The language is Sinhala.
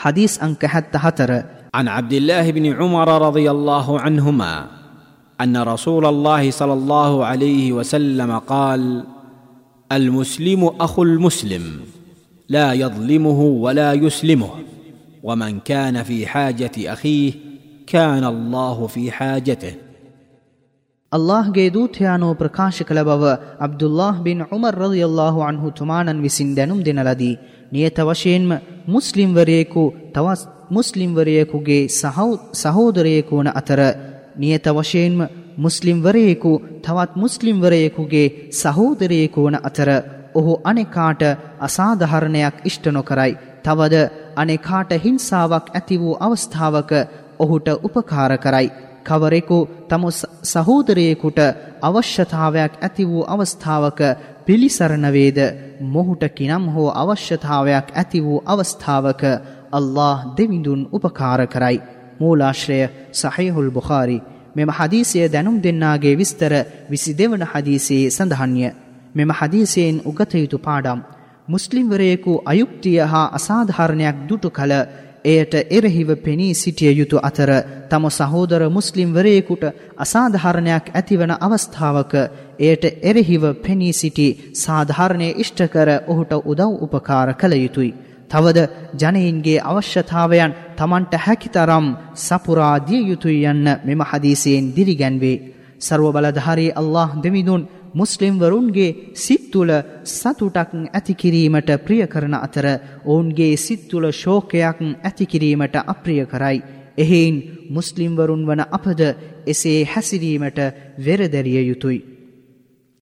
حديث أنك حتى هتر. عن عبد الله بن عمر رضي الله عنهما أن رسول الله صلى الله عليه وسلم قال المسلم أخو المسلم لا يظلمه ولا يسلمه ومن كان في حاجة أخيه كان الله في حاجته. الله جيدو تيانو بركاش كلبව عبد الله بن عمر رضي الله عنه تمانا وسندنم දැනුම් نيتا وشينم මුස්ලිම්වරයෙකු තවත් මුස්ලිම්වරයෙකුගේ සහෝදරයෙකු වන අතර නියත වශයෙන්ම මුස්ලිම්වරයෙකු තවත් මුස්ලිම්වරයෙකුගේ සහෝදරයෙකු වන අතර ඔහු අනෙකාට අසාධහරණයක් ඉෂ්ට නොකරයි. තවද අනෙකාට හිංසාවක් ඇති වූ අවස්ථාවක ඔහුට උපකාර කරයි. කවරෙකු තම සහෝදරයෙකුට අවශ්‍යතාවයක් ඇති වූ අවස්ථාවක පිළිසරණවේද මොහුට කිනම් හෝ අවශ්‍යතාවයක් ඇති වූ අවස්ථාවක අල්له දෙවිඳුන් උපකාර කරයි. මූලාශ්‍රය සහයහුල් බුඛාරි මෙම හදීසය දැනුම් දෙන්නාගේ විස්තර විසි දෙවන හදීසයේ සඳහන්ය. මෙම හදීසයෙන් උගතයුතු පාඩම්. මුස්ලිම්වරයෙකු අයුක්තිය හා අසාධාරණයක් දුටු කළ එයට එරෙහිව පෙනී සිටිය යුතු අතර තම සහෝදර මුස්ලිම්වරයෙකුට අසාධාරණයක් ඇතිවන අවස්ථාවක එයට එරෙහිව පෙනී සිටි සාධාරණය ඉෂ්ටකර ඔහුට උදව් උපකාර කළ යුතුයි. තවද ජනයින්ගේ අවශ්‍යතාවයන් තමන්ට හැකිතරම් සපුරාදිය යුතුයි යන්න මෙම හදීසයෙන් දිරිගැන්වේ. සර්ව බලධාරී අල්له දෙමිදුන් මුස්ලිම්වරුන්ගේ සිත්තුල සතුටක් ඇතිකිරීමට ප්‍රිය කරන අතර ඔවුන්ගේ සිත්තුල ශෝකයක් ඇතිකිරීමට අප්‍රිය කරයි. එහෙයින් මුස්ලිම්වරුන් වන අපද එසේ හැසිරීමට වෙරදැරිය යුතුයි.